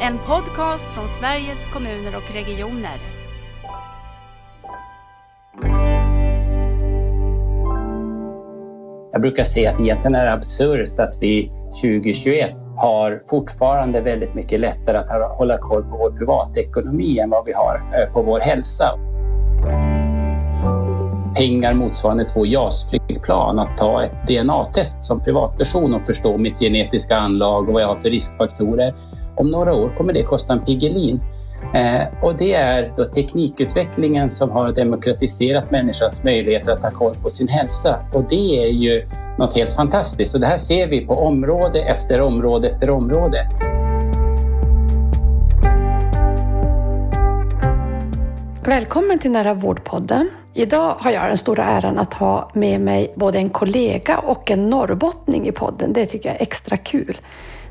En podcast från Sveriges kommuner och regioner. Jag brukar säga att egentligen är det absurt att vi 2021 har fortfarande väldigt mycket lättare att hålla koll på vår privatekonomi än vad vi har eh, på vår hälsa. Pengar motsvarande två JAS-flygplan att ta ett DNA-test som privatperson och förstå mitt genetiska anlag och vad jag har för riskfaktorer. Om några år kommer det kosta en Piggelin. Eh, och det är då teknikutvecklingen som har demokratiserat människans möjligheter att ha koll på sin hälsa. Och det är ju något helt fantastiskt. Och det här ser vi på område efter område efter område. Välkommen till Nära vårdpodden. Idag har jag den stora äran att ha med mig både en kollega och en norrbottning i podden. Det tycker jag är extra kul.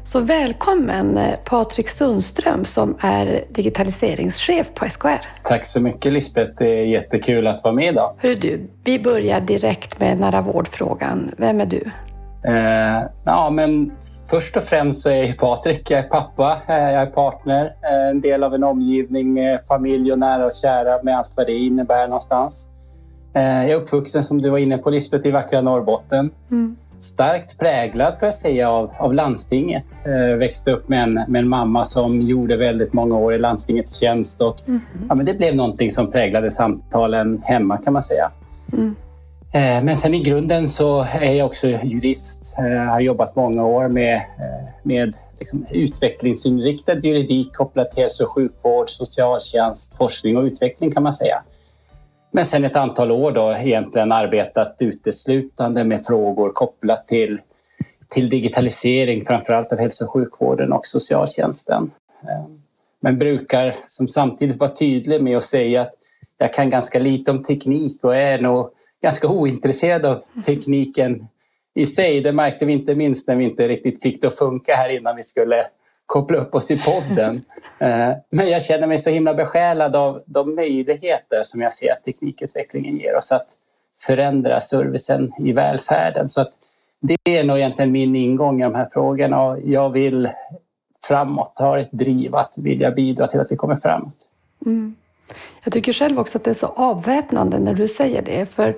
Så välkommen eh, Patrik Sundström som är digitaliseringschef på SKR. Tack så mycket Lisbeth, det är jättekul att vara med idag. Hör du, vi börjar direkt med nära vårdfrågan. Vem är du? Eh, ja, men först och främst så är jag Patrik, jag är pappa, eh, jag är partner, eh, en del av en omgivning med familj och nära och kära med allt vad det innebär någonstans. Jag är uppvuxen som du var inne på Lisbeth i vackra Norrbotten. Mm starkt präglad får jag säga av, av landstinget. Eh, växte upp med en, med en mamma som gjorde väldigt många år i landstingets tjänst och mm. ja, men det blev någonting som präglade samtalen hemma kan man säga. Mm. Eh, men sen i grunden så är jag också jurist. Jag har jobbat många år med, eh, med liksom utvecklingsinriktad juridik kopplat till hälso och sjukvård, socialtjänst, forskning och utveckling kan man säga. Men sen ett antal år då egentligen arbetat uteslutande med frågor kopplat till, till digitalisering, framförallt av hälso och sjukvården och socialtjänsten. Men brukar som samtidigt vara tydlig med att säga att jag kan ganska lite om teknik och är nog ganska ointresserad av tekniken i sig. Det märkte vi inte minst när vi inte riktigt fick det att funka här innan vi skulle koppla upp oss i podden. Eh, men jag känner mig så himla besjälad av de möjligheter som jag ser att teknikutvecklingen ger oss att förändra servicen i välfärden. Så att det är nog egentligen min ingång i de här frågorna jag vill framåt, har ett driv att vilja bidra till att vi kommer framåt. Mm. Jag tycker själv också att det är så avväpnande när du säger det, för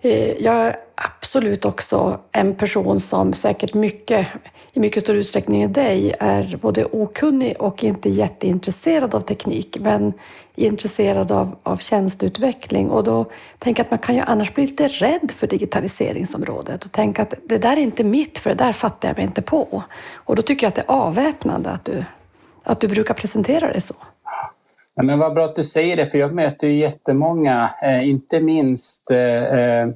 eh, jag är absolut också en person som säkert mycket i mycket större utsträckning än dig är både okunnig och inte jätteintresserad av teknik, men intresserad av, av tjänsteutveckling. Och då tänker jag att man kan ju annars bli lite rädd för digitaliseringsområdet och tänka att det där är inte mitt, för det där fattar jag mig inte på. Och då tycker jag att det är avväpnande att du, att du brukar presentera det så. Ja, men vad bra att du säger det, för jag möter ju jättemånga, eh, inte minst eh, eh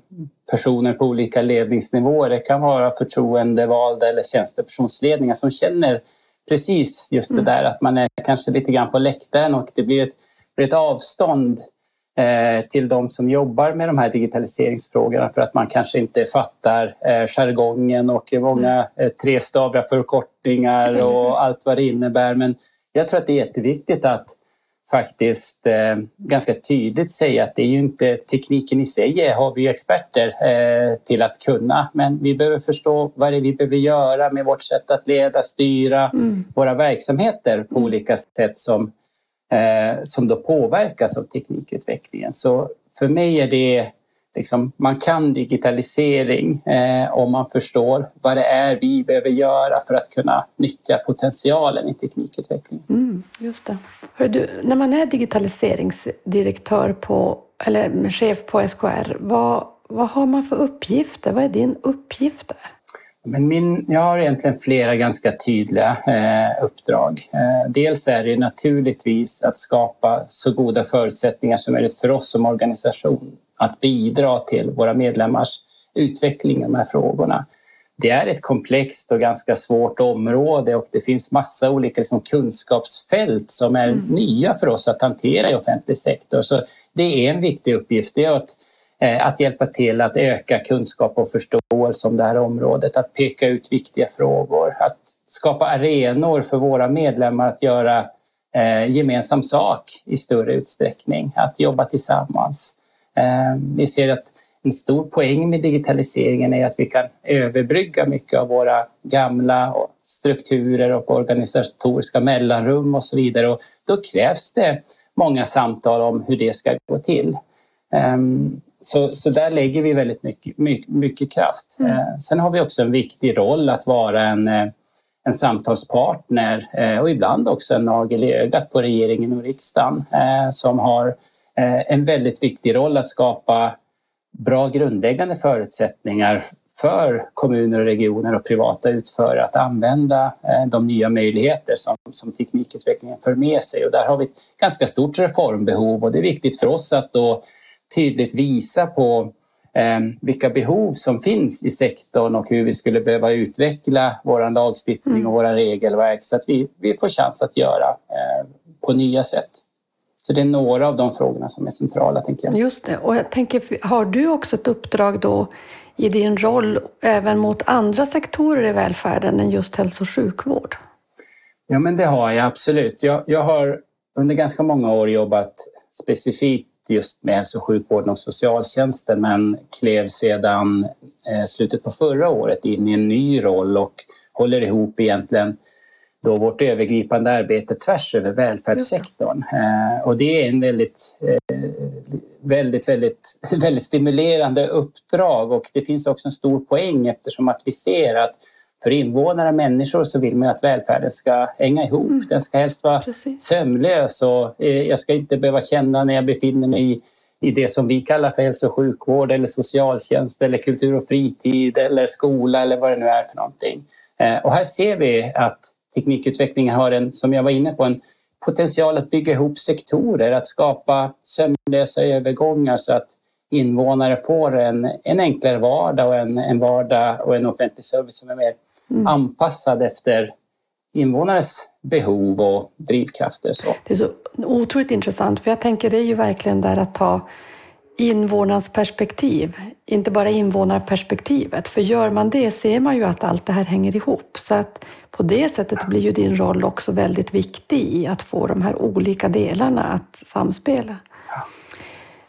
personer på olika ledningsnivåer. Det kan vara förtroendevalda eller tjänstepersonsledningar som känner precis just det mm. där att man är kanske lite grann på läktaren och det blir ett, ett avstånd eh, till de som jobbar med de här digitaliseringsfrågorna för att man kanske inte fattar eh, jargongen och många mm. eh, trestaviga förkortningar och allt vad det innebär. Men jag tror att det är jätteviktigt att faktiskt eh, ganska tydligt säga att det är ju inte tekniken i sig har vi experter eh, till att kunna men vi behöver förstå vad det är vi behöver göra med vårt sätt att leda, styra mm. våra verksamheter på olika sätt som, eh, som då påverkas av teknikutvecklingen. Så för mig är det liksom, man kan digitalisering eh, om man förstår vad det är vi behöver göra för att kunna nyttja potentialen i teknikutveckling. Mm, just det. Hör du, när man är digitaliseringsdirektör på, eller chef på SKR, vad, vad har man för uppgifter? Vad är din uppgift där? Men min, jag har egentligen flera ganska tydliga eh, uppdrag. Eh, dels är det naturligtvis att skapa så goda förutsättningar som möjligt för oss som organisation att bidra till våra medlemmars utveckling i de här frågorna. Det är ett komplext och ganska svårt område och det finns massa olika liksom kunskapsfält som är mm. nya för oss att hantera i offentlig sektor. Så det är en viktig uppgift. Det är att, eh, att hjälpa till att öka kunskap och förståelse om det här området, att peka ut viktiga frågor, att skapa arenor för våra medlemmar att göra eh, gemensam sak i större utsträckning, att jobba tillsammans. Eh, vi ser att en stor poäng med digitaliseringen är att vi kan överbrygga mycket av våra gamla strukturer och organisatoriska mellanrum och så vidare. Och då krävs det många samtal om hur det ska gå till. Ehm, så, så där lägger vi väldigt mycket, mycket, mycket kraft. Mm. Ehm, sen har vi också en viktig roll att vara en, eh, en samtalspartner eh, och ibland också en nagel i ögat på regeringen och riksdagen eh, som har en väldigt viktig roll att skapa bra grundläggande förutsättningar för kommuner och regioner och privata utförare att använda eh, de nya möjligheter som, som teknikutvecklingen för med sig. Och där har vi ett ganska stort reformbehov och det är viktigt för oss att då tydligt visa på eh, vilka behov som finns i sektorn och hur vi skulle behöva utveckla vår lagstiftning och våra regelverk så att vi, vi får chans att göra eh, på nya sätt. Så det är några av de frågorna som är centrala. Tänker jag. Just det. Och jag tänker, har du också ett uppdrag då i din roll även mot andra sektorer i välfärden än just hälso och sjukvård? Ja, men det har jag absolut. Jag, jag har under ganska många år jobbat specifikt just med hälso och sjukvården och socialtjänsten men klev sedan eh, slutet på förra året in i en ny roll och håller ihop egentligen då vårt övergripande arbete tvärs över välfärdssektorn. Eh, och det är en väldigt, eh, väldigt, väldigt, väldigt stimulerande uppdrag och det finns också en stor poäng eftersom att vi ser att för invånare, människor, så vill man att välfärden ska hänga ihop. Mm. Den ska helst vara Precis. sömlös och eh, jag ska inte behöva känna när jag befinner mig i, i det som vi kallar för hälso och sjukvård eller socialtjänst eller kultur och fritid eller skola eller vad det nu är för någonting. Och här ser vi att teknikutvecklingen har en, som jag var inne på, en potential att bygga ihop sektorer, att skapa sömlösa övergångar så att invånare får en, en enklare vardag och en, en vardag och en offentlig service som är mer mm. anpassad efter invånares behov och drivkrafter. Så. Det är så otroligt intressant, för jag tänker det är ju verkligen där att ta invånarens perspektiv, inte bara invånarperspektivet. För gör man det ser man ju att allt det här hänger ihop. Så att på det sättet blir ju din roll också väldigt viktig i att få de här olika delarna att samspela.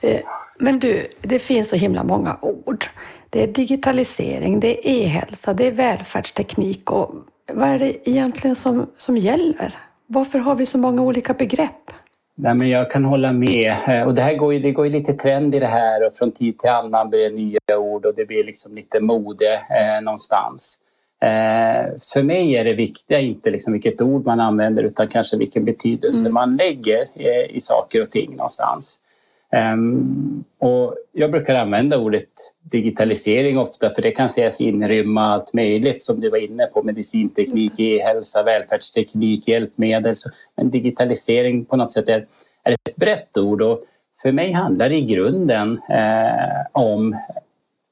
Eh, men du, det finns så himla många ord. Det är digitalisering, det är e-hälsa, det är välfärdsteknik och vad är det egentligen som, som gäller? Varför har vi så många olika begrepp? Nej, men jag kan hålla med. Eh, och det, här går ju, det går ju lite trend i det här och från tid till annan blir det nya ord och det blir liksom lite mode eh, någonstans. Eh, för mig är det viktiga inte liksom vilket ord man använder utan kanske vilken betydelse mm. man lägger eh, i saker och ting någonstans. Um, och jag brukar använda ordet digitalisering ofta för det kan sägas inrymma allt möjligt som du var inne på, medicinteknik, e-hälsa, välfärdsteknik, hjälpmedel. Men digitalisering på något sätt är, är ett brett ord och för mig handlar det i grunden eh, om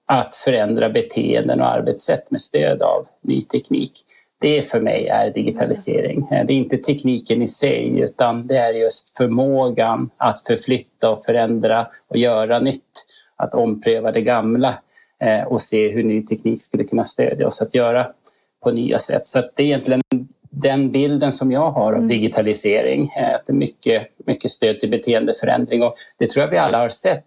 att förändra beteenden och arbetssätt med stöd av ny teknik. Det för mig är digitalisering. Det är inte tekniken i sig utan det är just förmågan att förflytta och förändra och göra nytt. Att ompröva det gamla eh, och se hur ny teknik skulle kunna stödja oss att göra på nya sätt. Så det är egentligen den bilden som jag har av mm. digitalisering. Eh, att det är mycket, mycket stöd till beteendeförändring och det tror jag vi alla har sett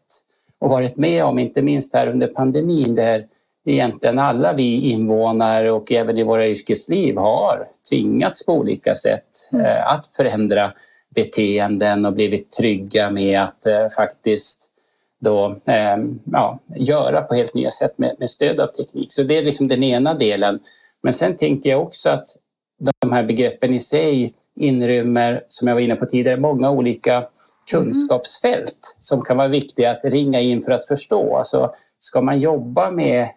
och varit med om, inte minst här under pandemin där egentligen alla vi invånare och även i våra yrkesliv har tvingats på olika sätt mm. Eh, att förändra beteenden och blivit trygga med att eh, faktiskt då, eh, ja, göra på helt nya sätt med, med, stöd av teknik. Så det är liksom den ena delen. Men sen tänker jag också att de här begreppen i sig inrymmer, som jag var inne på tidigare, många olika kunskapsfält som kan vara viktiga att ringa in för att förstå. Alltså, ska man jobba med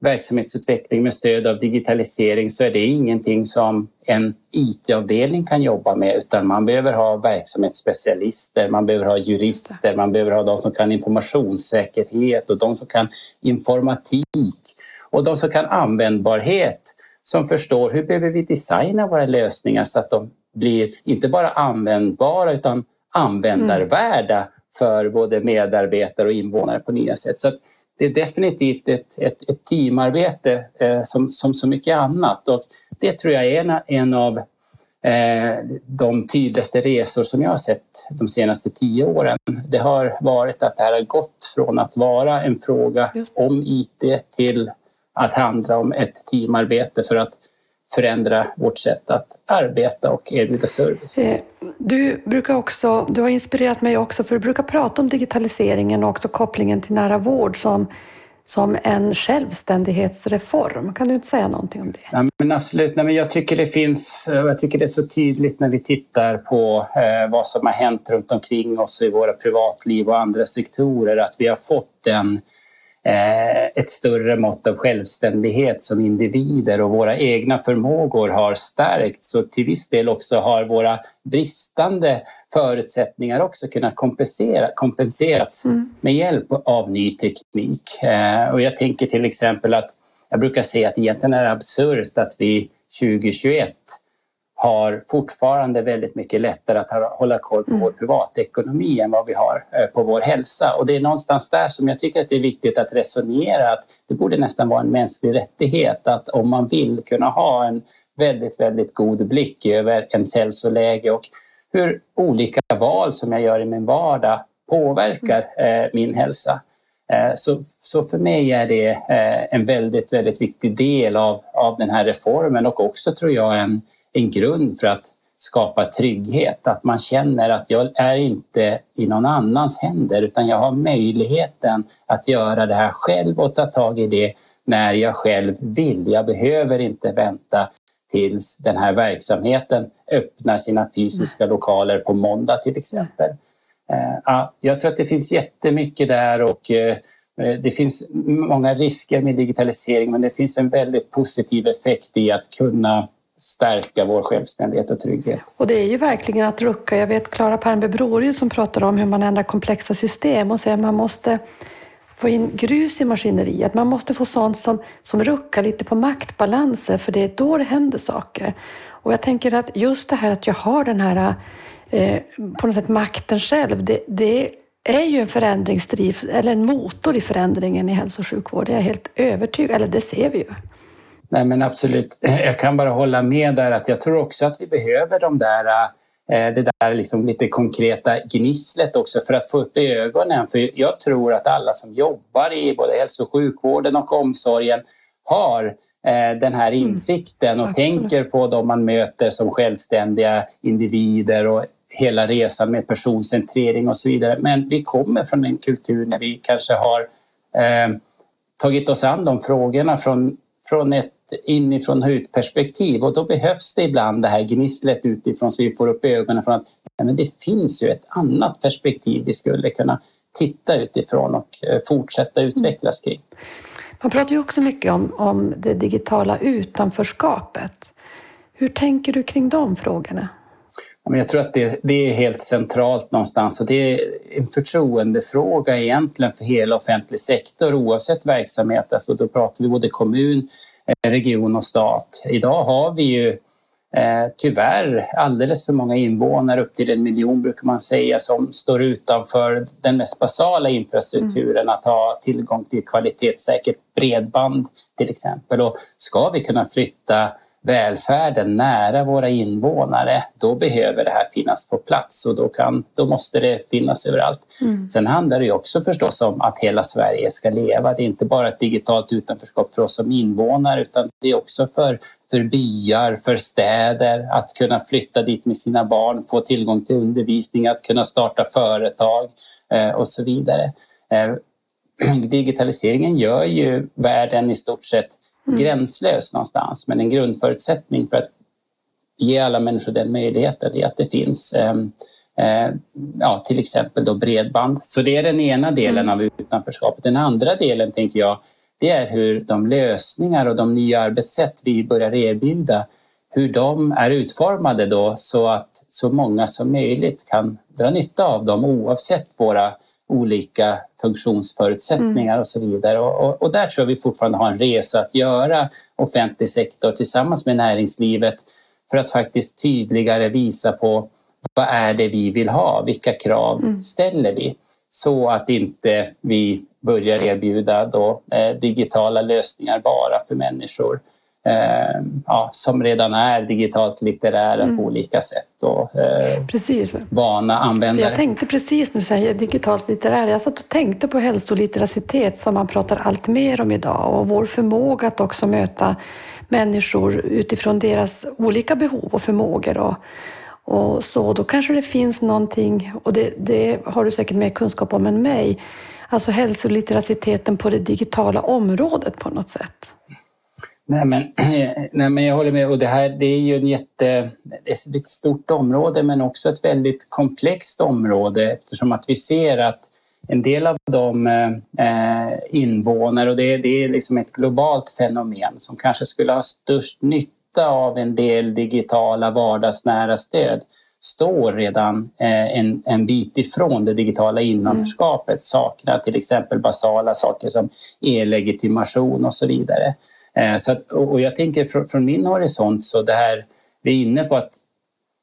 verksamhetsutveckling med stöd av digitalisering så är det ingenting som en IT-avdelning kan jobba med utan man behöver ha verksamhetsspecialister, man behöver ha jurister, man behöver ha de som kan informationssäkerhet och de som kan informatik och de som kan användbarhet som förstår hur behöver vi designa våra lösningar så att de blir inte bara användbara utan användarvärda för både medarbetare och invånare på nya sätt. Så det är definitivt ett, ett, ett teamarbete eh, som, som så mycket annat. Och det tror jag är en, en av de tydligaste resor som jag har sett de senaste tio åren, det har varit att det här har gått från att vara en fråga om IT till att handla om ett teamarbete. För att förändra vårt sätt att arbeta och erbjuda service. Eh, du, brukar också, du har inspirerat mig också för du brukar prata om digitaliseringen och också kopplingen till nära vård som, som en självständighetsreform. Kan du inte säga någonting om det? Ja, men absolut. Nej, men jag, tycker det finns, jag tycker det är så tydligt när vi tittar på eh, vad som har hänt runt omkring oss i våra privatliv och andra sektorer att vi har fått en Eh, ett större mått av självständighet som individer och våra egna förmågor har stärkts och till viss del också har våra bristande förutsättningar också kunnat kompensera, kompenserats mm. med hjälp av ny teknik. Eh, och jag tänker till exempel att jag brukar säga att egentligen är det absurt att vi 2021 har fortfarande väldigt mycket lättare att hålla koll på mm. vår privatekonomi än vad vi har eh, på vår hälsa. Och det är någonstans där som jag tycker att det är viktigt att resonera att det borde nästan vara en mänsklig rättighet att om man vill kunna ha en väldigt, väldigt god blick över ens hälsoläge och hur olika val som jag gör i min vardag påverkar mm. eh, min hälsa. Eh, så, så för mig är det eh, en väldigt, väldigt viktig del av, av den här reformen och också tror jag en, en grund för att skapa trygghet. Att man känner att jag är inte i någon annans händer utan jag har möjligheten att göra det här själv och ta tag i det när jag själv vill. Jag behöver inte vänta tills den här verksamheten öppnar sina fysiska lokaler på måndag till exempel. Eh, ja, jag tror att det finns jättemycket där och eh, eh, det finns många risker med digitalisering men det finns en väldigt positiv effekt i att kunna stärka vår självständighet och trygghet. Och det är ju verkligen att rucka. Jag vet Klara Palmberg som pratar om hur man ändrar komplexa system och säger att man måste få in grus i maskineriet. Man måste få sånt som, som ruckar lite på maktbalanser för det är då det händer saker. Och jag tänker att just det här att jag har den här eh, på något sätt makten själv, det, det är ju en förändringsdriv, eller en motor i förändringen i hälso och sjukvård. Det är jag helt övertygad eller det ser vi ju. Nej men absolut, jag kan bara hålla med där att jag tror också att vi behöver de där eh, det där liksom lite konkreta gnisslet också för att få upp ögonen. För jag tror att alla som jobbar i både hälso och sjukvården och omsorgen har eh, den här mm. insikten och mm, tänker på dem man möter som självständiga individer och hela resan med personcentrering och så vidare. Men vi kommer från en kultur när vi kanske har eh, tagit oss an de frågorna från, från ett inifrån och ut perspektiv och då behövs det ibland det här gnisslet utifrån så vi får upp ögonen från att nej, men det finns ju ett annat perspektiv vi skulle kunna titta utifrån och eh, fortsätta utvecklas kring. Man pratar ju också mycket om, om det digitala utanförskapet. Hur tänker du kring de frågorna? Jag tror att det, det, är helt centralt någonstans och det är en förtroendefråga egentligen för hela offentlig sektor oavsett verksamhet. Alltså då pratar vi både kommun, eh, region och stat. Idag har vi ju eh, tyvärr alldeles för många invånare, upp till en miljon brukar man säga, som står utanför den mest basala infrastrukturen, mm. att ha tillgång till kvalitetssäkert bredband till exempel. Och ska vi kunna flytta välfärden nära våra invånare, då behöver det här finnas på plats och då, kan, då måste det finnas överallt. Mm. Sen handlar det också förstås om att hela Sverige ska leva. Det är inte bara ett digitalt utanförskap för oss som invånare utan det är också för, för byar, för städer, att kunna flytta dit med sina barn, få tillgång till undervisning, att kunna starta företag eh, och så vidare. Eh, digitaliseringen gör ju världen i stort sett mm. gränslös någonstans. Men en grundförutsättning för att ge alla människor den möjligheten är att det finns eh, eh, ja, till exempel då bredband. Så det är den ena delen mm. av utanförskapet. Den andra delen tänker jag, det är hur de lösningar och de nya arbetssätt vi börjar erbjuda, hur de är utformade då så att så många som möjligt kan dra nytta av dem oavsett våra olika funktionsförutsättningar mm. och så vidare. Och, och, och, där tror jag vi fortfarande har en resa att göra, offentlig sektor tillsammans med näringslivet för att faktiskt tydligare visa på vad är det vi vill ha? Vilka krav mm. ställer vi? Så att inte vi börjar erbjuda då, eh, digitala lösningar bara för människor eh, ja, som redan är digitalt litterära mm. på olika sätt och eh, precis. vana användare. Jag tänkte precis när du säger digitalt litterära, jag satt och tänkte på hälsolitteracitet som man pratar allt mer om idag och vår förmåga att också möta människor utifrån deras olika behov och förmågor. Och, och så, då kanske det finns någonting, och det, det har du säkert mer kunskap om än mig, alltså hälsolitterativiteten på det digitala området på något sätt. Nej men, nej men jag håller med. Och det här det är ju en jätte, det ett stort område men också ett väldigt komplext område eftersom att vi ser att en del av de eh, invånare, och det, det är liksom ett globalt fenomen som kanske skulle ha störst nytta av en del digitala vardagsnära stöd står redan eh, en, en bit ifrån det digitala innanförskapet, mm. saknar till exempel basala saker som e-legitimation och så vidare. Eh, så att, och jag tänker från, från min horisont så det här vi är inne på att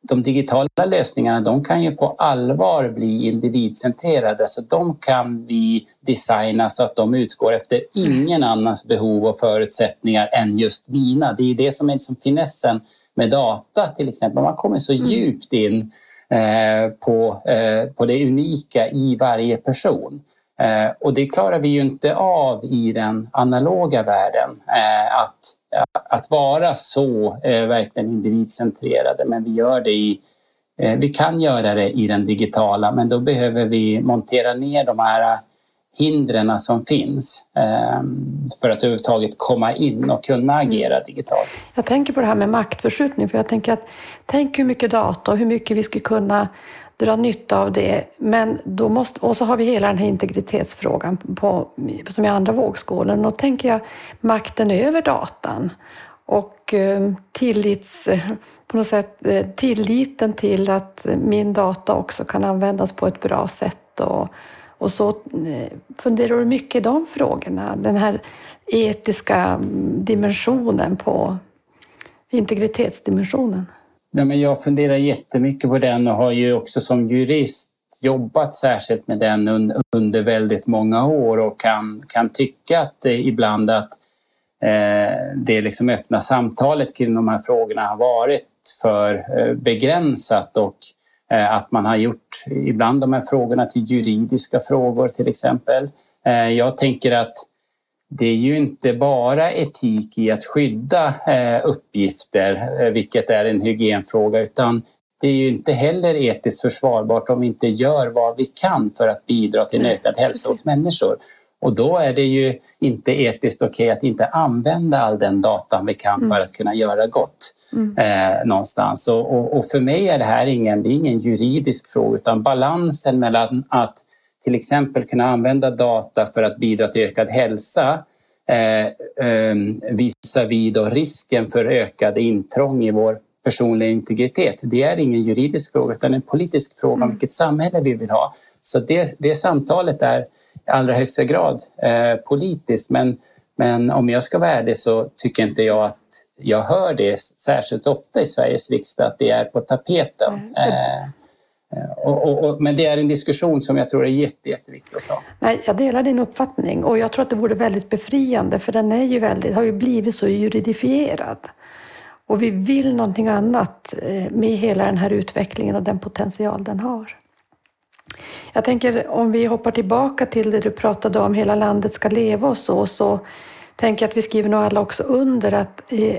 de digitala lösningarna de kan ju på allvar bli individcentrerade så de kan vi designa så att de utgår efter ingen annans behov och förutsättningar än just mina. Det är det som är liksom finessen med data till exempel. Man kommer så mm. djupt in eh, på, eh, på det unika i varje person. Eh, och det klarar vi ju inte av i den analoga världen. Eh, att, att vara så eh, verkligen individcentrerade, men vi gör det i vi kan göra det i den digitala, men då behöver vi montera ner de här hindren som finns för att överhuvudtaget komma in och kunna agera mm. digitalt. Jag tänker på det här med maktförskjutning, för jag tänker att tänk hur mycket data och hur mycket vi skulle kunna dra nytta av det. Men då måste, och så har vi hela den här integritetsfrågan på, som är andra vågskålen. Och då tänker jag makten över datan och eh, tillits, på något sätt, eh, tilliten till att min data också kan användas på ett bra sätt. Och, och så eh, funderar du mycket i de frågorna, den här etiska mm, dimensionen på integritetsdimensionen. Nej, men jag funderar jättemycket på den och har ju också som jurist jobbat särskilt med den under väldigt många år och kan, kan tycka att ibland att eh, det liksom öppna samtalet kring de här frågorna har varit för eh, begränsat och eh, att man har gjort ibland de här frågorna till juridiska frågor till exempel. Eh, jag tänker att det är ju inte bara etik i att skydda eh, uppgifter, eh, vilket är en hygienfråga, utan det är ju inte heller etiskt försvarbart om vi inte gör vad vi kan för att bidra till en ökad hälsa hos människor. Och då är det ju inte etiskt okej okay att inte använda all den datan vi kan för att kunna göra gott mm. eh, någonstans. Och, och, och, för mig är det här ingen, det ingen juridisk fråga utan balansen mellan att till exempel kunna använda data för att bidra till ökad hälsa eh, eh, visavi då risken för ökade intrång i vår personliga integritet. Det är ingen juridisk fråga utan en politisk fråga om mm. vilket samhälle vi vill ha. Så det, det samtalet är i allra högsta grad eh, politiskt men, men om jag ska vara ärlig så tycker inte jag att jag hör det särskilt ofta i Sveriges riksdag att det är på tapeten. Mm. Eh, och, och, och, men det är en diskussion som jag tror är jätte, jätteviktig att ta. Nej, jag delar din uppfattning och jag tror att det vore väldigt befriande för den är ju väldigt, har ju blivit så juridifierad. Och vi vill någonting annat eh, med hela den här utvecklingen och den potential den har. Jag tänker om vi hoppar tillbaka till det du pratade om, hela landet ska leva och så, så tänker jag att vi skriver nog alla också under att eh,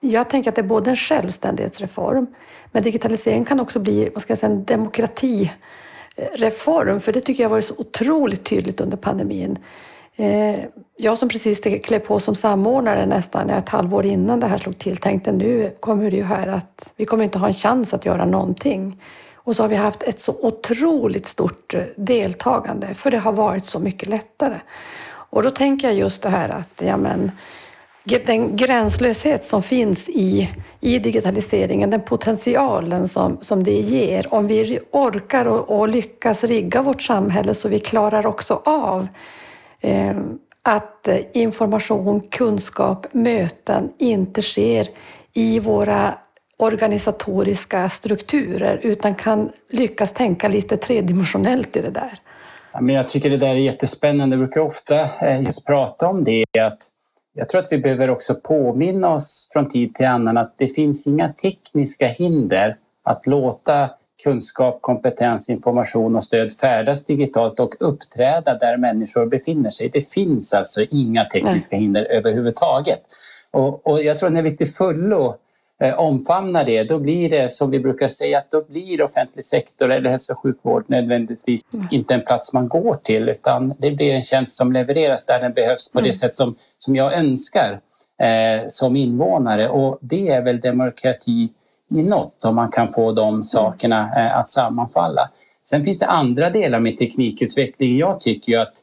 jag tänker att det är både en självständighetsreform, men digitalisering kan också bli vad ska jag säga, en demokratireform, för det tycker jag har varit så otroligt tydligt under pandemin. Eh, jag som precis klev på som samordnare nästan ett halvår innan det här slog till tänkte nu kommer det ju här att vi kommer inte ha en chans att göra någonting. Och så har vi haft ett så otroligt stort eh, deltagande för det har varit så mycket lättare. Och då tänker jag just det här att ja, men, den gränslöshet som finns i, i digitaliseringen, den potentialen som, som det ger. Om vi orkar och, och lyckas rigga vårt samhälle så vi klarar också av eh, att information, kunskap, möten inte sker i våra organisatoriska strukturer utan kan lyckas tänka lite tredimensionellt i det där. jag tycker det där är jättespännande. Jag brukar ofta eh, just prata om det att jag tror att vi behöver också påminna oss från tid till annan att det finns inga tekniska hinder att låta kunskap, kompetens, information och stöd färdas digitalt och uppträda där människor befinner sig. Det finns alltså inga tekniska hinder överhuvudtaget. Och, och jag tror att när vi till fullo omfamnar det, då blir det som vi brukar säga att då blir offentlig sektor eller hälso och sjukvård nödvändigtvis mm. inte en plats man går till utan det blir en tjänst som levereras där den behövs på mm. det sätt som, som jag önskar eh, som invånare och det är väl demokrati i något om man kan få de sakerna eh, att sammanfalla. Sen finns det andra delar med teknikutveckling. Jag tycker ju att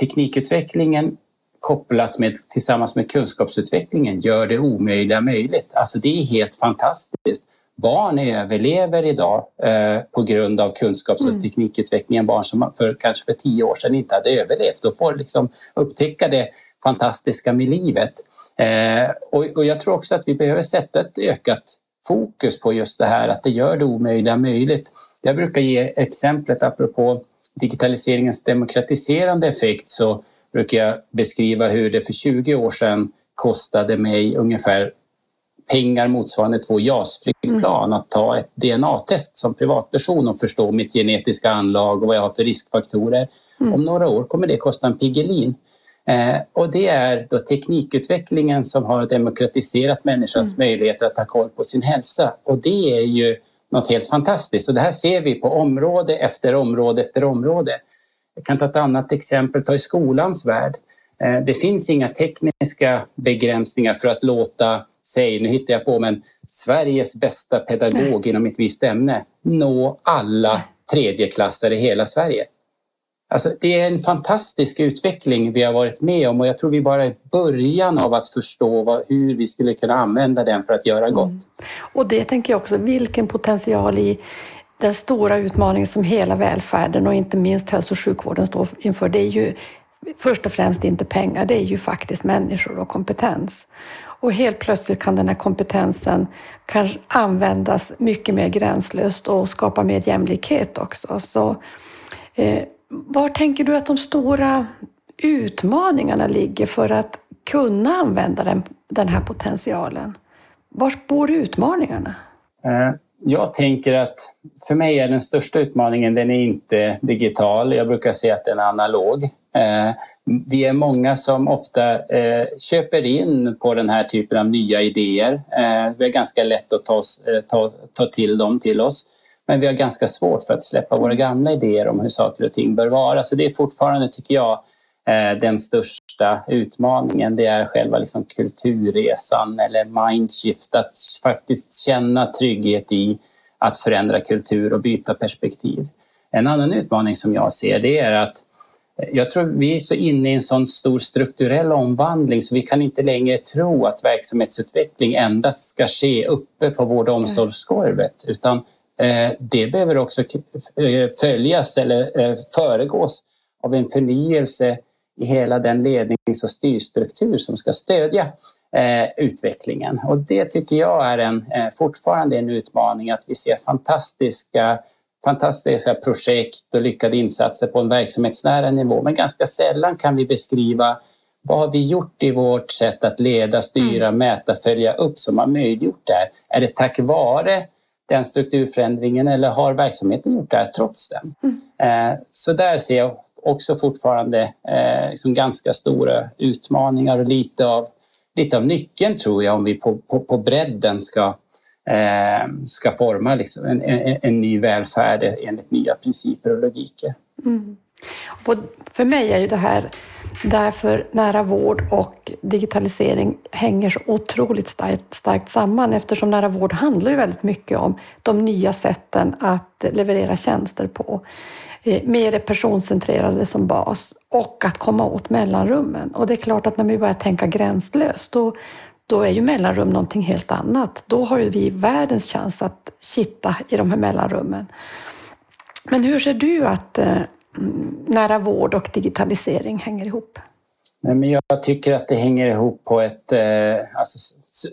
teknikutvecklingen kopplat med tillsammans med kunskapsutvecklingen gör det omöjliga möjligt. Alltså det är helt fantastiskt. Barn överlever idag eh, på grund av kunskaps och teknikutvecklingen. Barn som för, kanske för tio år sedan inte hade överlevt och får liksom upptäcka det fantastiska med livet. Eh, och, och jag tror också att vi behöver sätta ett ökat fokus på just det här att det gör det omöjliga möjligt. Jag brukar ge exemplet apropå digitaliseringens demokratiserande effekt så brukar jag beskriva hur det för 20 år sedan kostade mig ungefär pengar motsvarande två JAS-flygplan mm. att ta ett DNA-test som privatperson och förstå mitt genetiska anlag och vad jag har för riskfaktorer. Mm. Om några år kommer det kosta en Piggelin. Eh, och det är då teknikutvecklingen som har demokratiserat människans mm. möjligheter att ha koll på sin hälsa. Och det är ju något helt fantastiskt. Och det här ser vi på område efter område efter område. Jag kan ta ett annat exempel, ta i skolans värld. Eh, det finns inga tekniska begränsningar för att låta, säg, nu hittar jag på, men Sveriges bästa pedagog inom ett visst ämne nå alla tredjeklassare i hela Sverige. Alltså, det är en fantastisk utveckling vi har varit med om och jag tror vi bara är i början av att förstå vad, hur vi skulle kunna använda den för att göra gott. Mm. Och det tänker jag också, vilken potential i den stora utmaning som hela välfärden och inte minst hälso och sjukvården står inför. Det är ju först och främst inte pengar, det är ju faktiskt människor och kompetens. Och helt plötsligt kan den här kompetensen kanske användas mycket mer gränslöst och skapa mer jämlikhet också. Så, eh, var tänker du att de stora utmaningarna ligger för att kunna använda den, den här potentialen? Var bor utmaningarna? Eh, jag tänker att för mig är den största utmaningen, den är inte digital. Jag brukar säga att den är analog. Eh, vi är många som ofta eh, köper in på den här typen av nya idéer. Eh, det är ganska lätt att ta, eh, ta, ta till dem till oss. Men vi har ganska svårt för att släppa våra gamla idéer om hur saker och ting bör vara. Så det är fortfarande, tycker jag, eh, den största utmaningen. Det är själva liksom kulturresan eller mindshift, att faktiskt känna trygghet i att förändra kultur och byta perspektiv. En annan utmaning som jag ser det är att eh, jag tror vi är så inne i en sån stor strukturell omvandling så vi kan inte längre tro att verksamhetsutveckling endast ska ske uppe på vård och omsorgsgolvet utan Eh, det behöver också eh, följas eller föregås av en förnyelse i hela den lednings och styrstruktur som ska stödja utvecklingen. Och det tycker jag är en, fortfarande en utmaning att vi ser fantastiska fantastiska projekt och lyckade insatser på en verksamhetsnära nivå. Men ganska sällan kan vi beskriva vad har vi gjort i vårt sätt att leda, styra, mm. mäta, följa upp som har möjliggjort det här? Är det tack vare den strukturförändringen eller har verksamheten gjort det trots den? Mm. Så där ser jag också fortfarande eh, liksom ganska stora utmaningar och lite av, lite av nyckeln tror jag om vi på, på, på bredden ska, eh, ska forma liksom en, en, en, ny välfärd enligt nya principer och logiker. Mm. Och för mig är ju det här Därför nära vård och digitalisering hänger så otroligt starkt, starkt samman eftersom nära vård handlar ju väldigt mycket om de nya sätten att leverera tjänster på med mer det personcentrerade som bas och att komma åt mellanrummen. Och det är klart att när vi börjar tänka gränslöst då, då är ju mellanrum någonting helt annat. Då har ju vi världens chans att kitta i de här mellanrummen. Men hur ser du att eh, mm, nära vård och digitalisering hänger ihop? Nej, men jag tycker att det hänger ihop på ett eh, alltså,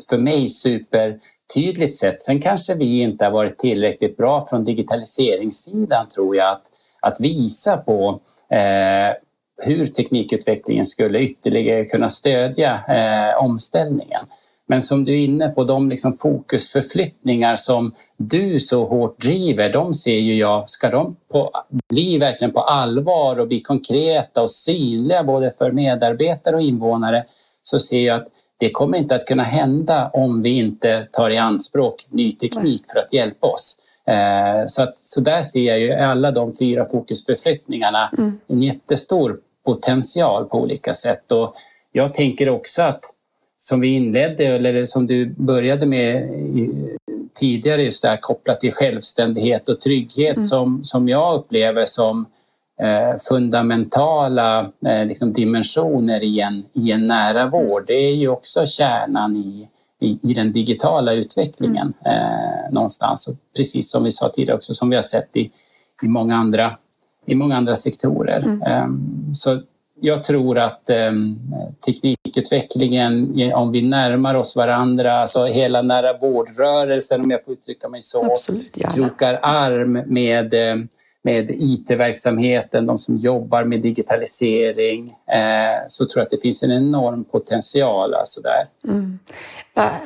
för mig supertydligt sätt. Sen kanske vi inte har varit tillräckligt bra från digitaliseringssidan tror jag att, att visa på eh, hur teknikutvecklingen skulle ytterligare kunna stödja eh, omställningen. Men som du är inne på, de liksom fokusförflyttningar som du så hårt driver, de ser ju jag, ska de på, bli verkligen på allvar och bli konkreta och synliga både för medarbetare och invånare så ser jag att det kommer inte att kunna hända om vi inte tar i anspråk ny teknik för att hjälpa oss. Eh, så, att, så där ser jag ju alla de fyra fokusförflyttningarna mm. en jättestor potential på olika sätt. Och jag tänker också att som vi inledde, eller som du började med tidigare, just det här kopplat till självständighet och trygghet mm. som, som jag upplever som eh, fundamentala eh, liksom dimensioner i en, i en nära vård. Det är ju också kärnan i, i, i den digitala utvecklingen mm. eh, någonstans. Och precis som vi sa tidigare också, som vi har sett i, i, många, andra, i många andra sektorer. Mm. Um, så jag tror att eh, teknikutvecklingen, om vi närmar oss varandra, alltså hela nära vårdrörelsen om jag får uttrycka mig så, Absolut, krokar arm med, eh, med IT-verksamheten, de som jobbar med digitalisering, eh, så tror jag att det finns en enorm potential. Alltså där. Mm.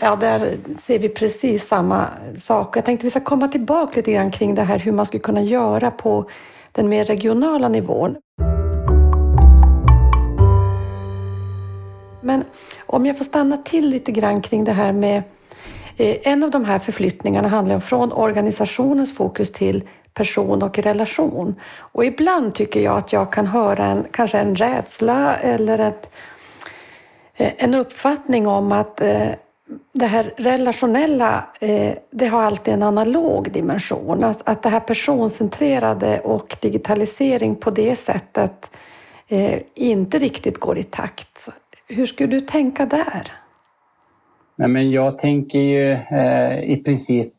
Ja, där ser vi precis samma sak. Jag tänkte vi ska komma tillbaka lite grann kring det här hur man skulle kunna göra på den mer regionala nivån. Men om jag får stanna till lite grann kring det här med eh, en av de här förflyttningarna handlar om från organisationens fokus till person och relation. Och ibland tycker jag att jag kan höra en, kanske en rädsla eller ett, eh, en uppfattning om att eh, det här relationella, eh, det har alltid en analog dimension. Att det här personcentrerade och digitalisering på det sättet inte riktigt går i takt. Hur skulle du tänka där? Nej, men jag tänker ju eh, i princip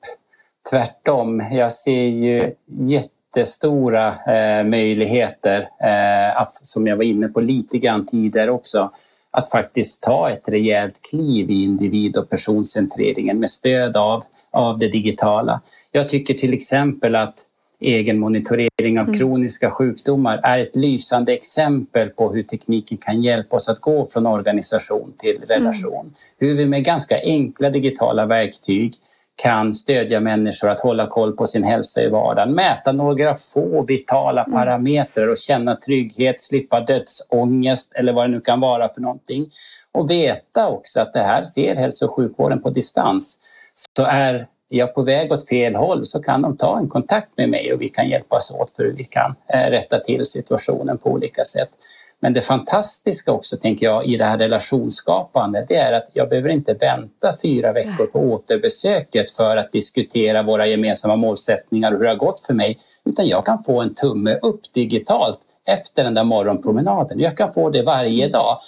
tvärtom. Jag ser ju jättestora eh, möjligheter, eh, att, som jag var inne på lite grann tidigare också, att faktiskt ta ett rejält kliv i individ och personcentreringen med stöd av, av det digitala. Jag tycker till exempel att egen monitorering av mm. kroniska sjukdomar är ett lysande exempel på hur tekniken kan hjälpa oss att gå från organisation till relation. Mm. Hur vi med ganska enkla digitala verktyg kan stödja människor att hålla koll på sin hälsa i vardagen, mäta några få vitala mm. parametrar och känna trygghet, slippa dödsångest eller vad det nu kan vara för någonting. Och veta också att det här ser hälso och sjukvården på distans så är jag på väg åt fel håll så kan de ta en kontakt med mig och vi kan hjälpas åt för hur vi kan eh, rätta till situationen på olika sätt. Men det fantastiska också, tänker jag, i det här relationsskapande, det är att jag behöver inte vänta fyra veckor på återbesöket för att diskutera våra gemensamma målsättningar och hur det har gått för mig, utan jag kan få en tumme upp digitalt efter den där morgonpromenaden. Jag kan få det varje dag.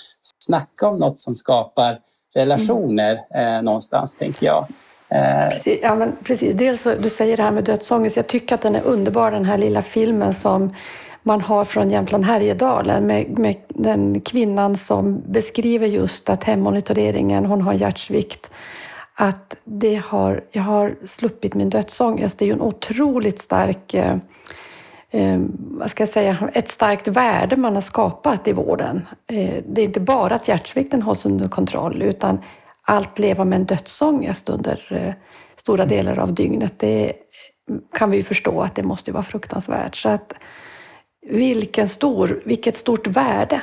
Snacka om något som skapar relationer eh, någonstans, tänker jag. Eh, precis, ja, men precis. Dels så, du säger det här med dödsångest. Jag tycker att den är underbar, den här lilla filmen som man har från Jämtland Härjedalen med, med den kvinnan som beskriver just att hemmonitoreringen, hon har hjärtsvikt, att det har, jag har sluppit min dödsångest. Det är ju en otroligt stark eh, eh, vad ska jag säga, ett starkt värde man har skapat i vården. Eh, det är inte bara att hjärtsvikten hålls under kontroll utan allt leva med en dödsångest under eh, stora delar av dygnet, det kan vi ju förstå att det måste vara fruktansvärt. Så att vilken stor, vilket stort värde.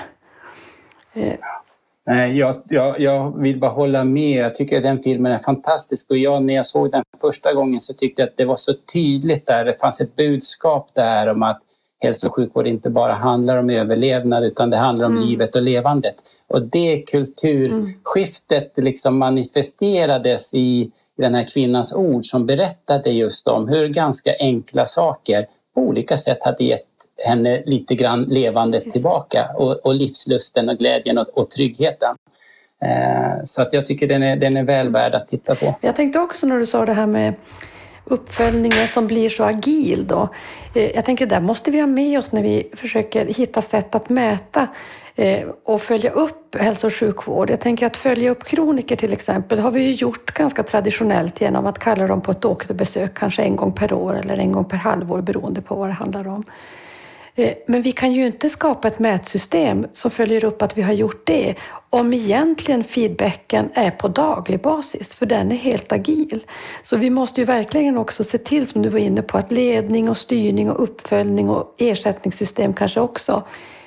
Eh, jag, jag, jag vill bara hålla med. Jag tycker att den filmen är fantastisk och jag, när jag såg den första gången så tyckte jag att det var så tydligt där. Det fanns ett budskap där om att hälso och sjukvård inte bara handlar om överlevnad utan det handlar om mm. livet och levandet. Och det kulturskiftet liksom manifesterades i, i den här kvinnans ord som berättade just om hur ganska enkla saker på olika sätt hade gett henne lite grann levandet Precis. tillbaka och, och, livslusten och glädjen och, och tryggheten. Eh, så att jag tycker den är, den är väl värd att titta på. Jag tänkte också när du sa det här med uppföljningen som blir så agil då. Eh, jag tänker där måste vi ha med oss när vi försöker hitta sätt att mäta eh, och följa upp hälso och sjukvård. Jag tänker att följa upp kroniker till exempel har vi ju gjort ganska traditionellt genom att kalla dem på ett återbesök kanske en gång per år eller en gång per halvår beroende på vad det handlar om. Eh, men vi kan ju inte skapa ett mätsystem som följer upp att vi har gjort det om egentligen feedbacken är på daglig basis, för den är helt agil. Så vi måste ju verkligen också se till, som du var inne på, att ledning och styrning och uppföljning och ersättningssystem kanske också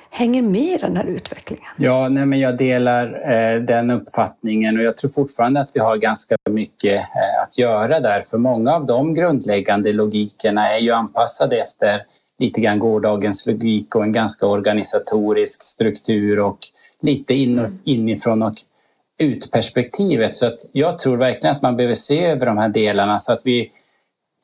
hänger med i den här utvecklingen. Ja, nej, men jag delar eh, den uppfattningen och jag tror fortfarande att vi har ganska mycket eh, att göra där, för många av de grundläggande logikerna är ju anpassade efter lite grann gårdagens logik och en ganska organisatorisk struktur och lite in och, inifrån och ut-perspektivet. Så att jag tror verkligen att man behöver se över de här delarna så att vi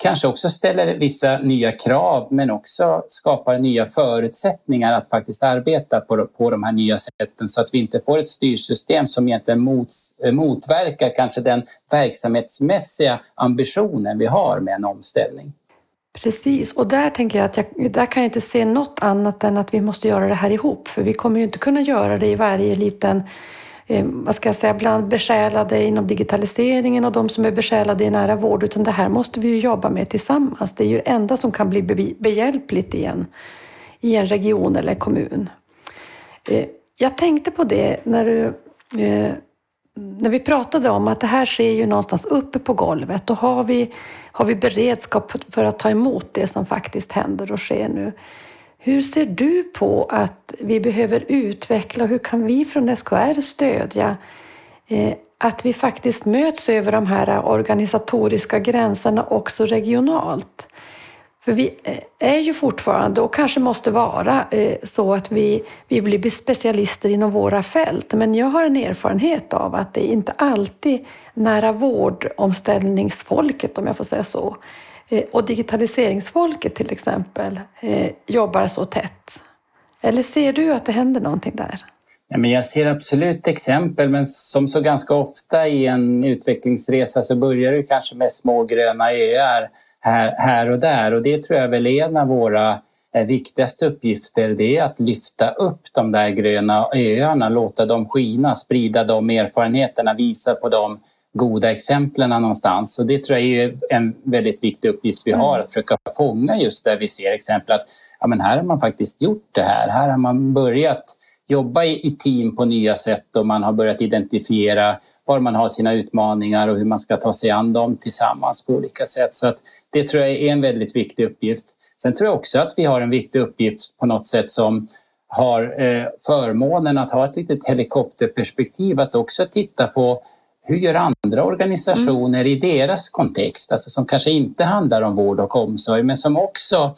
kanske också ställer vissa nya krav men också skapar nya förutsättningar att faktiskt arbeta på, på de här nya sätten så att vi inte får ett styrsystem som egentligen mot, eh, motverkar kanske den verksamhetsmässiga ambitionen vi har med en omställning. Precis, och där tänker jag att jag, där kan jag inte se något annat än att vi måste göra det här ihop, för vi kommer ju inte kunna göra det i varje liten eh, vad ska jag säga, bland besjälade inom digitaliseringen och de som är besjälade i nära vård, utan det här måste vi ju jobba med tillsammans. Det är ju det enda som kan bli behjälpligt i en, i en region eller kommun. Eh, jag tänkte på det när du eh, när vi pratade om att det här sker ju någonstans uppe på golvet, då har vi har vi beredskap för att ta emot det som faktiskt händer och sker nu? Hur ser du på att vi behöver utveckla, hur kan vi från SKR stödja eh, att vi faktiskt möts över de här organisatoriska gränserna också regionalt? För vi eh, är ju fortfarande, och kanske måste vara, eh, så att vi, vi blir specialister inom våra fält. Men jag har en erfarenhet av att det inte alltid nära vårdomställningsfolket, om jag får säga så, eh, och digitaliseringsfolket till exempel, jobbar så tätt. Eller ser du att det händer någonting där? Men jag ser absolut exempel, men som så ganska ofta i en utvecklingsresa så börjar det kanske med små gröna öar här, här och där. Och det tror jag väl är en av våra eh, viktigaste uppgifter. Det är att lyfta upp de där gröna öarna, låta dem skina, sprida de erfarenheterna, visa på de goda exemplen någonstans. Så det tror jag är en väldigt viktig uppgift vi har, att försöka fånga just där vi ser exempel att ja, men här har man faktiskt gjort det här. Här har man börjat jobba i, team på nya sätt och man har börjat identifiera var man har sina utmaningar och hur man ska ta sig an dem tillsammans på olika sätt. Så det tror jag är en väldigt viktig uppgift. Sen tror jag också att vi har en viktig uppgift på något sätt som har eh, förmånen att ha ett litet helikopterperspektiv att också titta på hur gör andra organisationer mm. i deras kontext, alltså som kanske inte handlar om vård och omsorg men som också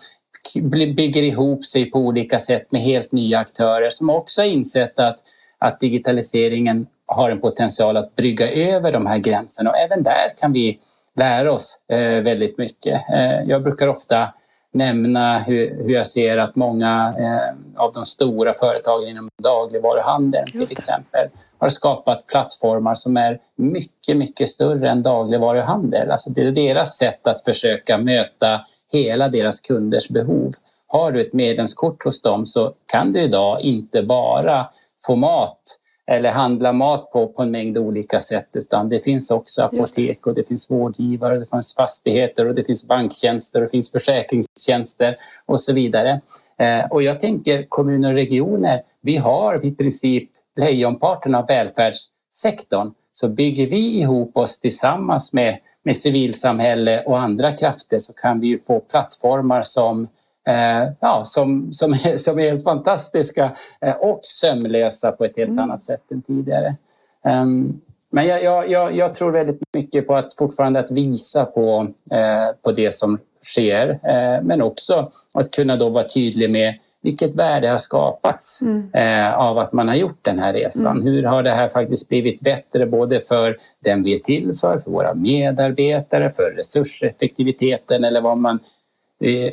bygger ihop sig på olika sätt med helt nya aktörer som också har insett att, att digitaliseringen har en potential att brygga över de här gränserna och även där kan vi lära oss eh, väldigt mycket. Eh, jag brukar ofta nämna hur, hur jag ser att många eh, av de stora företagen inom dagligvaruhandeln till exempel har skapat plattformar som är mycket, mycket större än dagligvaruhandel. Alltså det är deras sätt att försöka möta hela deras kunders behov. Har du ett medlemskort hos dem så kan du idag inte bara få mat eller handla mat på, på en mängd olika sätt utan det finns också apotek och det finns vårdgivare, det finns fastigheter och det finns banktjänster och det finns försäkringstjänster och så vidare. Eh, och jag tänker kommuner och regioner, vi har i princip lejonparten av välfärdssektorn så bygger vi ihop oss tillsammans med, med civilsamhälle och andra krafter så kan vi ju få plattformar som Eh, ja, som, som, är, som är helt fantastiska eh, och sömlösa på ett helt mm. annat sätt än tidigare. Um, men jag, jag, jag, tror väldigt mycket på att fortfarande att visa på, eh, på det som sker men också att kunna då vara tydlig med vilket värde har skapats mm. eh, av att man har gjort den här resan. Mm. Hur har det här faktiskt blivit bättre både för den vi är till för, för våra medarbetare, för resurseffektiviteten eller vad man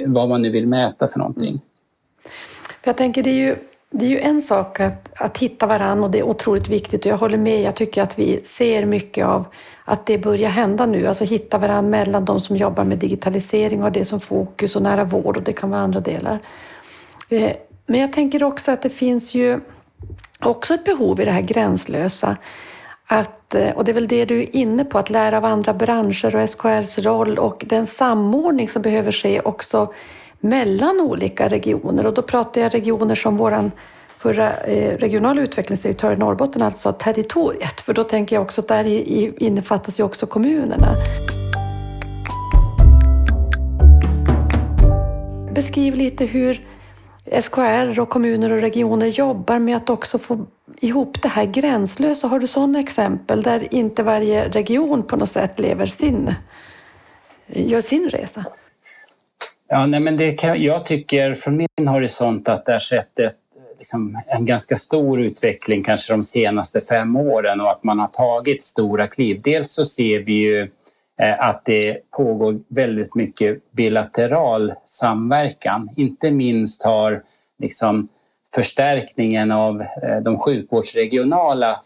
vad man nu vill mäta för någonting. För jag tänker det är ju, det är ju en sak att, att hitta varann och det är otroligt viktigt och jag håller med. Jag tycker att vi ser mycket av att det börjar hända nu, alltså hitta varann mellan de som jobbar med digitalisering och har det som fokus och nära vård och det kan vara andra delar. Eh, men jag tänker också att det finns ju också ett behov i det här gränslösa att, eh, och det är väl det du är inne på, att lära av andra branscher och SKRs roll och den samordning som behöver ske också mellan olika regioner. Och då pratar jag regioner som våran förra eh, regionala utvecklingsdirektör i Norrbotten alltså territoriet. För då tänker jag också att där innefattas ju också kommunerna. Beskriv lite hur SKR och kommuner och regioner jobbar med att också få ihop det här gränslösa. Har du sådana exempel där inte varje region på något sätt lever sin, gör sin resa? Ja, nej, men det kan, jag tycker från min horisont att det har skett ett, liksom, en ganska stor utveckling kanske de senaste fem åren och att man har tagit stora kliv. Dels så ser vi ju Eh, att det pågår väldigt mycket bilateral samverkan. Inte minst har liksom förstärkningen av eh, de sjukvårdsregionala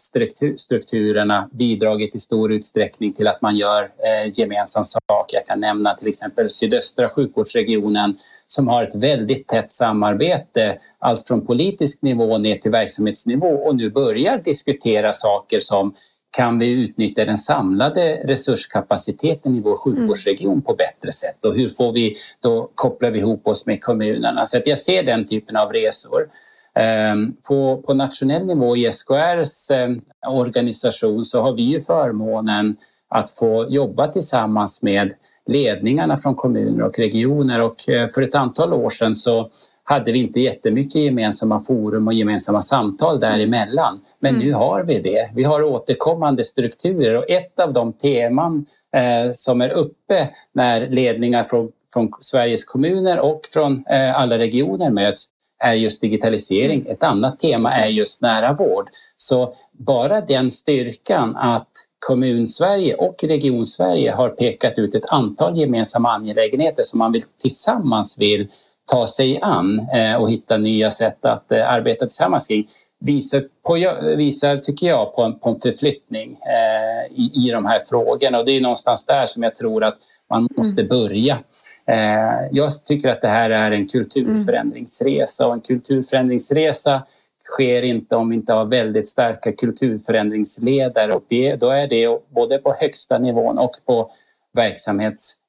strukturerna bidragit i stor utsträckning till att man gör eh, gemensam sak. Jag kan nämna till exempel sydöstra sjukvårdsregionen som har ett väldigt tätt samarbete, allt från politisk nivå ner till verksamhetsnivå och nu börjar diskutera saker som kan vi utnyttja den samlade resurskapaciteten i vår sjukvårdsregion på bättre sätt och hur får vi då kopplar vi ihop oss med kommunerna? Så att jag ser den typen av resor. Ehm, på, på nationell nivå i SKRs ehm, organisation så har vi ju förmånen att få jobba tillsammans med ledningarna från kommuner och regioner och eh, för ett antal år sedan så hade vi inte jättemycket gemensamma forum och gemensamma samtal däremellan. Men mm. nu har vi det. Vi har återkommande strukturer och ett av de teman eh, som är uppe när ledningar från, från Sveriges kommuner och från eh, alla regioner möts är just digitalisering. Mm. Ett annat tema är just nära vård. Så bara den styrkan att Kommun-Sverige och Region-Sverige har pekat ut ett antal gemensamma angelägenheter som man vill, tillsammans vill ta sig an eh, och hitta nya sätt att eh, arbeta tillsammans kring visar, på, visar tycker jag, på en, på en förflyttning eh, i, i de här frågorna. Och det är någonstans där som jag tror att man måste mm. börja. Eh, jag tycker att det här är en kulturförändringsresa och en kulturförändringsresa sker inte om vi inte har väldigt starka kulturförändringsledare och det, då är det både på högsta nivån och på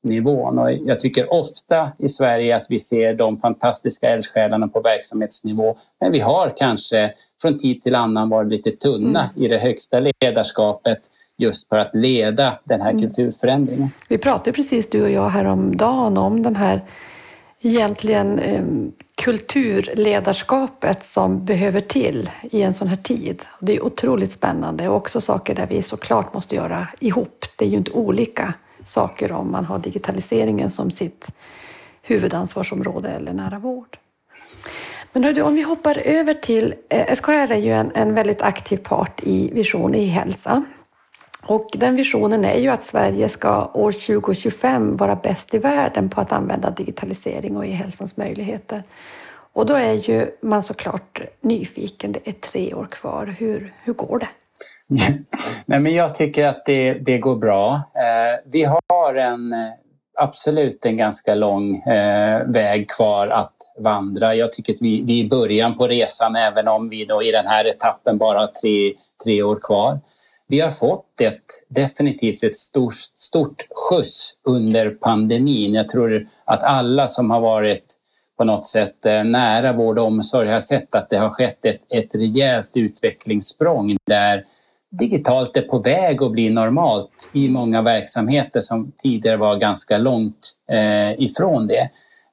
verksamhetsnivån. Och jag tycker ofta i Sverige att vi ser de fantastiska eldsjälarna på verksamhetsnivå men vi har kanske från tid till annan varit lite tunna mm. i det högsta ledarskapet just för att leda den här mm. kulturförändringen. Vi pratade precis du och jag häromdagen om den här egentligen eh, kulturledarskapet som behöver till i en sån här tid. Det är otroligt spännande och också saker där vi såklart måste göra ihop. Det är ju inte olika saker om man har digitaliseringen som sitt huvudansvarsområde eller nära vård. Men hördu, om vi hoppar över till... Eh, SKR är ju en, en väldigt aktiv part i Vision i hälsa. Och den visionen är ju att Sverige ska år 2025 vara bäst i världen på att använda digitalisering och e-hälsans möjligheter. Och då är ju man såklart nyfiken. Det är tre år kvar. Hur, hur går det? Nej, men jag tycker att det, det går bra. Eh, vi har en eh, absolut en ganska lång eh, väg kvar att vandra. Jag tycker att vi, vi är i början på resan även om vi då i den här etappen bara har tre, tre år kvar. Vi har fått ett, definitivt ett stort, stort skjuts under pandemin. Jag tror att alla som har varit på något sätt eh, nära vård och omsorg har sett att det har skett ett, ett rejält utvecklingssprång där digitalt är på väg att bli normalt i många verksamheter som tidigare var ganska långt eh, ifrån det.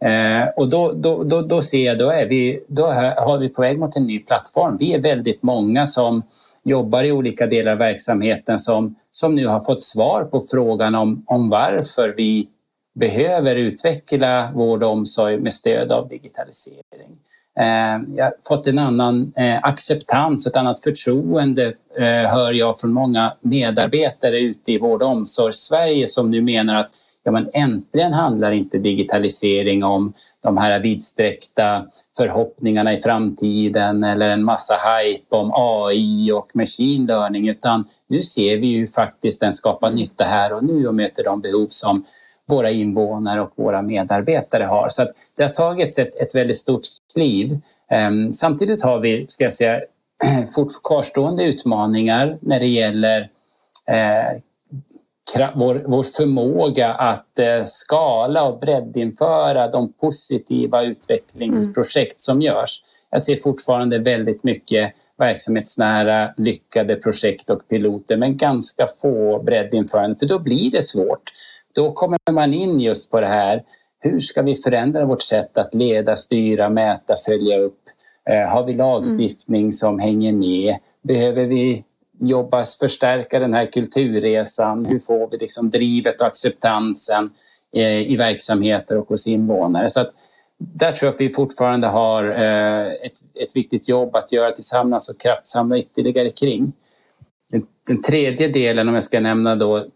Eh, och då, då, då, då ser jag, då, är vi, då har vi på väg mot en ny plattform. Vi är väldigt många som jobbar i olika delar av verksamheten som, som nu har fått svar på frågan om, om varför vi behöver utveckla vård och omsorg med stöd av digitalisering. Eh, jag har fått en annan eh, acceptans acceptans, ett annat förtroende eh, hör jag från många medarbetare ute i vård och omsorgs-Sverige som nu menar att ja, men äntligen handlar inte digitalisering om de här vidsträckta förhoppningarna i framtiden eller en massa hype om AI och machine learning utan nu ser vi ju faktiskt den skapar nytta här och nu och möter de behov som våra invånare och våra medarbetare har. Så att det har tagits ett, ett väldigt stort kliv. Um, samtidigt har vi, ska jag säga, fort kvarstående utmaningar när det gäller eh, vår, vår förmåga att eh, skala och breddinföra de positiva utvecklingsprojekt mm. som görs. Jag ser fortfarande väldigt mycket verksamhetsnära lyckade projekt och piloter men ganska få breddinförande för då blir det svårt. Då kommer man in just på det här hur ska vi förändra vårt sätt att leda, styra, mäta, följa upp? Eh, har vi lagstiftning mm. som hänger med? Behöver vi jobba, förstärka den här kulturresan? Hur får vi liksom drivet och acceptansen eh, i verksamheter och hos invånare? Så att där tror jag att vi fortfarande har eh, ett, ett viktigt jobb att göra tillsammans och kraftsamla ytterligare kring. Den, den tredje delen, om jag ska nämna då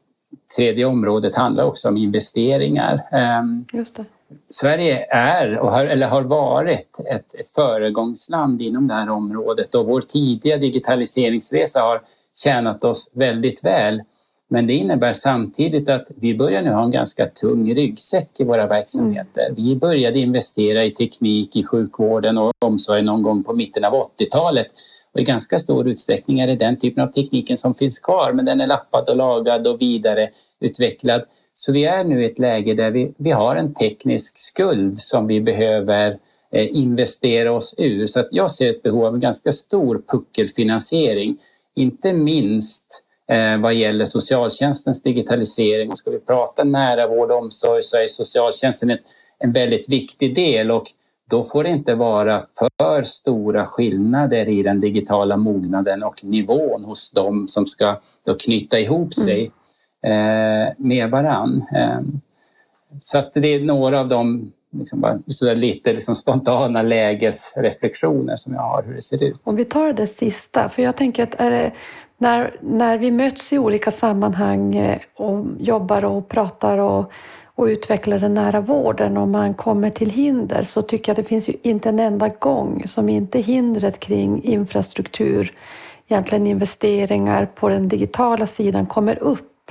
tredje området handlar också om investeringar. Ehm, Just det. Sverige är, och har, eller har varit, ett, ett föregångsland inom det här området och vår tidiga digitaliseringsresa har tjänat oss väldigt väl. Men det innebär samtidigt att vi börjar nu ha en ganska tung ryggsäck i våra verksamheter. Mm. Vi började investera i teknik i sjukvården och omsorgen någon gång på mitten av 80-talet och i ganska stor utsträckning är det den typen av tekniken som finns kvar men den är lappad och lagad och vidareutvecklad. Så vi är nu i ett läge där vi, vi har en teknisk skuld som vi behöver eh, investera oss ur. Så att jag ser ett behov av en ganska stor puckelfinansiering. Inte minst eh, vad gäller socialtjänstens digitalisering. Och ska vi prata nära vård och omsorg så är socialtjänsten en, en väldigt viktig del. Och då får det inte vara för stora skillnader i den digitala mognaden och nivån hos dem som ska då knyta ihop sig eh, med varann. Eh, så att det är några av de liksom lite liksom spontana lägesreflektioner som jag har hur det ser ut. Om vi tar det sista, för jag tänker att det, när, när vi möts i olika sammanhang eh, och jobbar och pratar och och utveckla den nära vården om man kommer till hinder så tycker jag det finns ju inte en enda gång som inte hindret kring infrastruktur, egentligen investeringar på den digitala sidan kommer upp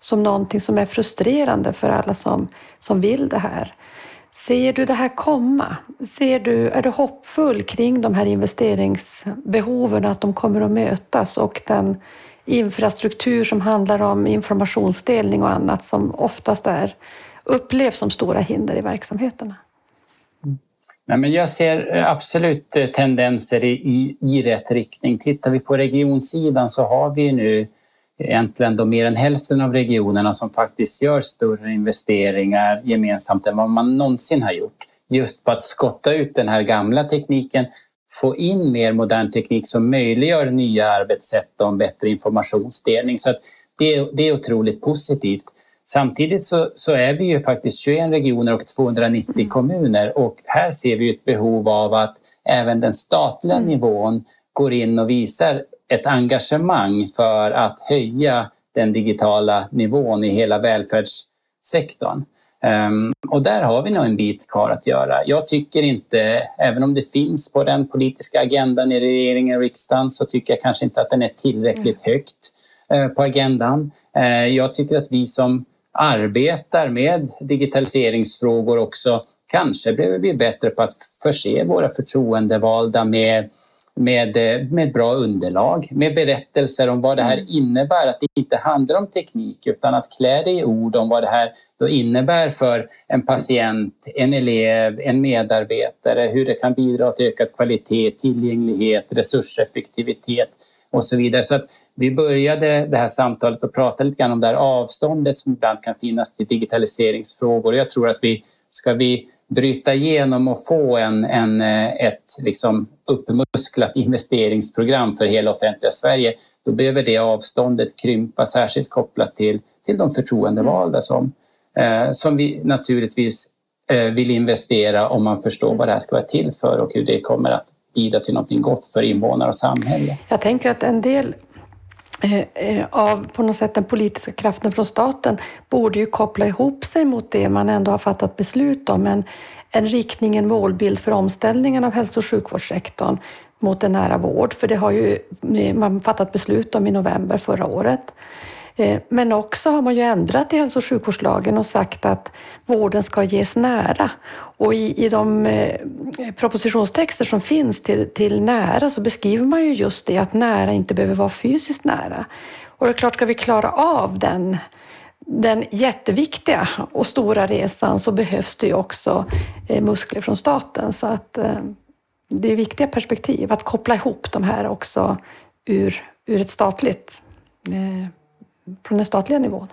som någonting som är frustrerande för alla som, som vill det här. Ser du det här komma? Ser du, är du hoppfull kring de här investeringsbehoven, att de kommer att mötas och den infrastruktur som handlar om informationsdelning och annat som oftast är upplevs som stora hinder i verksamheterna? Nej, men jag ser eh, absolut eh, tendenser i, i, i rätt riktning. Tittar vi på regionsidan så har vi nu egentligen då mer än hälften av regionerna som faktiskt gör större investeringar gemensamt än vad man någonsin har gjort. Just på att skotta ut den här gamla tekniken, få in mer modern teknik som möjliggör nya arbetssätt och en bättre informationsdelning. Så det, det är otroligt positivt. Samtidigt så, så, är vi ju faktiskt 21 regioner och 290 mm. kommuner och här ser vi ett behov av att även den statliga mm. nivån går in och visar ett engagemang för att höja den digitala nivån i hela välfärdssektorn. Um, och där har vi nog en bit kvar att göra. Jag tycker inte, även om det finns på den politiska agendan i regeringen och riksdagen, så tycker jag kanske inte att den är tillräckligt mm. högt uh, på agendan. Uh, jag tycker att vi som arbetar med digitaliseringsfrågor också kanske behöver bli bättre på att förse våra förtroendevalda med med, med bra underlag, med berättelser om vad det här mm. innebär. Att det inte handlar om teknik utan att klä det i ord om vad det här då innebär för en patient, en elev, en medarbetare, hur det kan bidra till ökad kvalitet, tillgänglighet, resurseffektivitet och så vidare. Så att vi började det här samtalet och prata lite grann om det här avståndet som ibland kan finnas till digitaliseringsfrågor. Jag tror att vi ska vi bryta igenom och få en, en, eh, ett liksom uppmusklat investeringsprogram för hela offentliga Sverige, då behöver det avståndet krympa, särskilt kopplat till, till de förtroendevalda som, eh, som vi naturligtvis eh, vill investera om man förstår vad det här ska vara till för och hur det kommer att bidra till något gott för invånare och samhälle. Jag tänker att en del eh, eh, av på något sätt den politiska kraften från staten borde ju koppla ihop sig mot det man ändå har fattat beslut om. En, en riktning, en målbild för omställningen av hälso och sjukvårdssektorn mot en nära vård, för det har ju eh, man fattat beslut om i november förra året. Eh, men också har man ju ändrat i hälso och sjukvårdslagen och sagt att vården ska ges nära. Och i, i de eh, propositionstexter som finns till, till nära så beskriver man ju just det att nära inte behöver vara fysiskt nära. Och det är klart, ska vi klara av den den jätteviktiga och stora resan så behövs det ju också eh, muskler från staten. Så att det är viktiga perspektiv att koppla ihop de här också ur, ur ett statligt, från den statliga nivån.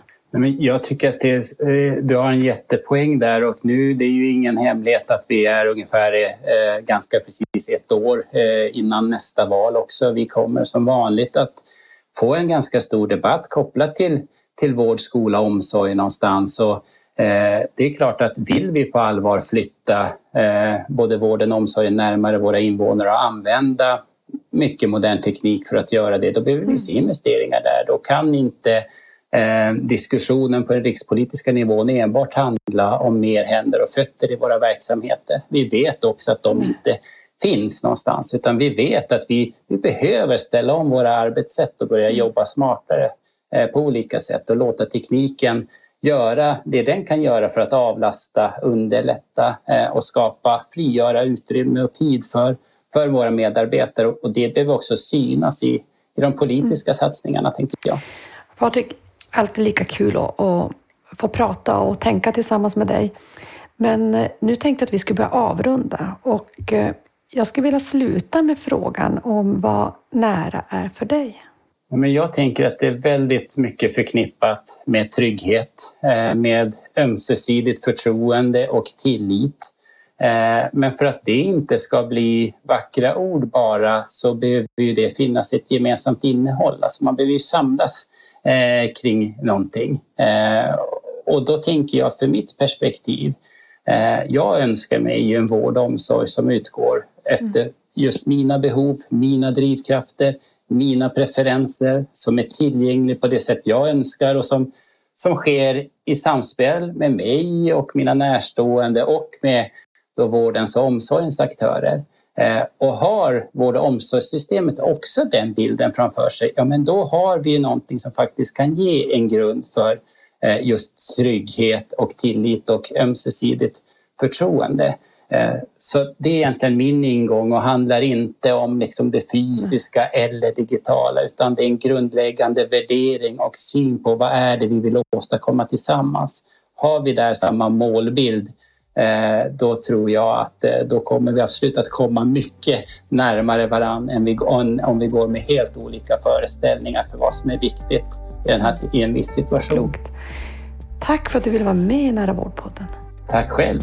Jag tycker att det, eh, du har en jättepoäng där och nu det är ju ingen hemlighet att vi är ungefär eh, ganska precis ett år eh, innan nästa val också. Vi kommer som vanligt att få en ganska stor debatt kopplat till, till vård, skola och omsorg någonstans. Och, eh, det är klart att vill vi på allvar flytta eh, både vården och omsorgen närmare våra invånare och använda mycket modern teknik för att göra det, då behöver vi se investeringar där. Då kan inte eh, diskussionen på den rikspolitiska nivån enbart handla om mer händer och fötter i våra verksamheter. Vi vet också att de inte finns någonstans utan vi vet att vi, vi behöver ställa om våra arbetssätt och börja jobba smartare eh, på olika sätt och låta tekniken göra det den kan göra för att avlasta, underlätta eh, och skapa, frigöra utrymme och tid för, för våra medarbetare och det behöver också synas i, i de politiska mm. satsningarna, tänker jag. Patrik, alltid lika kul att, att få prata och tänka tillsammans med dig. Men eh, nu tänkte jag att vi skulle börja avrunda och jag skulle vilja sluta med frågan om vad nära är för dig. Men jag tänker att det är väldigt mycket förknippat med trygghet, eh, med ömsesidigt förtroende och tillit. Eh, men för att det inte ska bli vackra ord bara så behöver det finnas ett gemensamt innehåll. Alltså man behöver ju samlas eh, kring någonting. Eh, och då tänker jag för mitt perspektiv, jag önskar mig en vård och omsorg som utgår efter just mina behov, mina drivkrafter, mina preferenser som är tillgänglig på det sätt jag önskar och som, som sker i samspel med mig och mina närstående och med då vårdens och omsorgens aktörer. Eh, och har vård och omsorgssystemet också den bilden framför sig, ja men då har vi någonting som faktiskt kan ge en grund för eh, just trygghet och tillit och ömsesidigt förtroende. Eh, så det är egentligen min ingång och handlar inte om liksom det fysiska eller digitala utan det är en grundläggande värdering och syn på vad är det vi vill åstadkomma tillsammans. Har vi där samma målbild då tror jag att eh, då kommer vi absolut att komma mycket närmare varann än om vi går med helt olika föreställningar för vad som är viktigt i, den här, i en viss situation. Tack för att du ville vara med i Nära vårdpodden. Tack själv.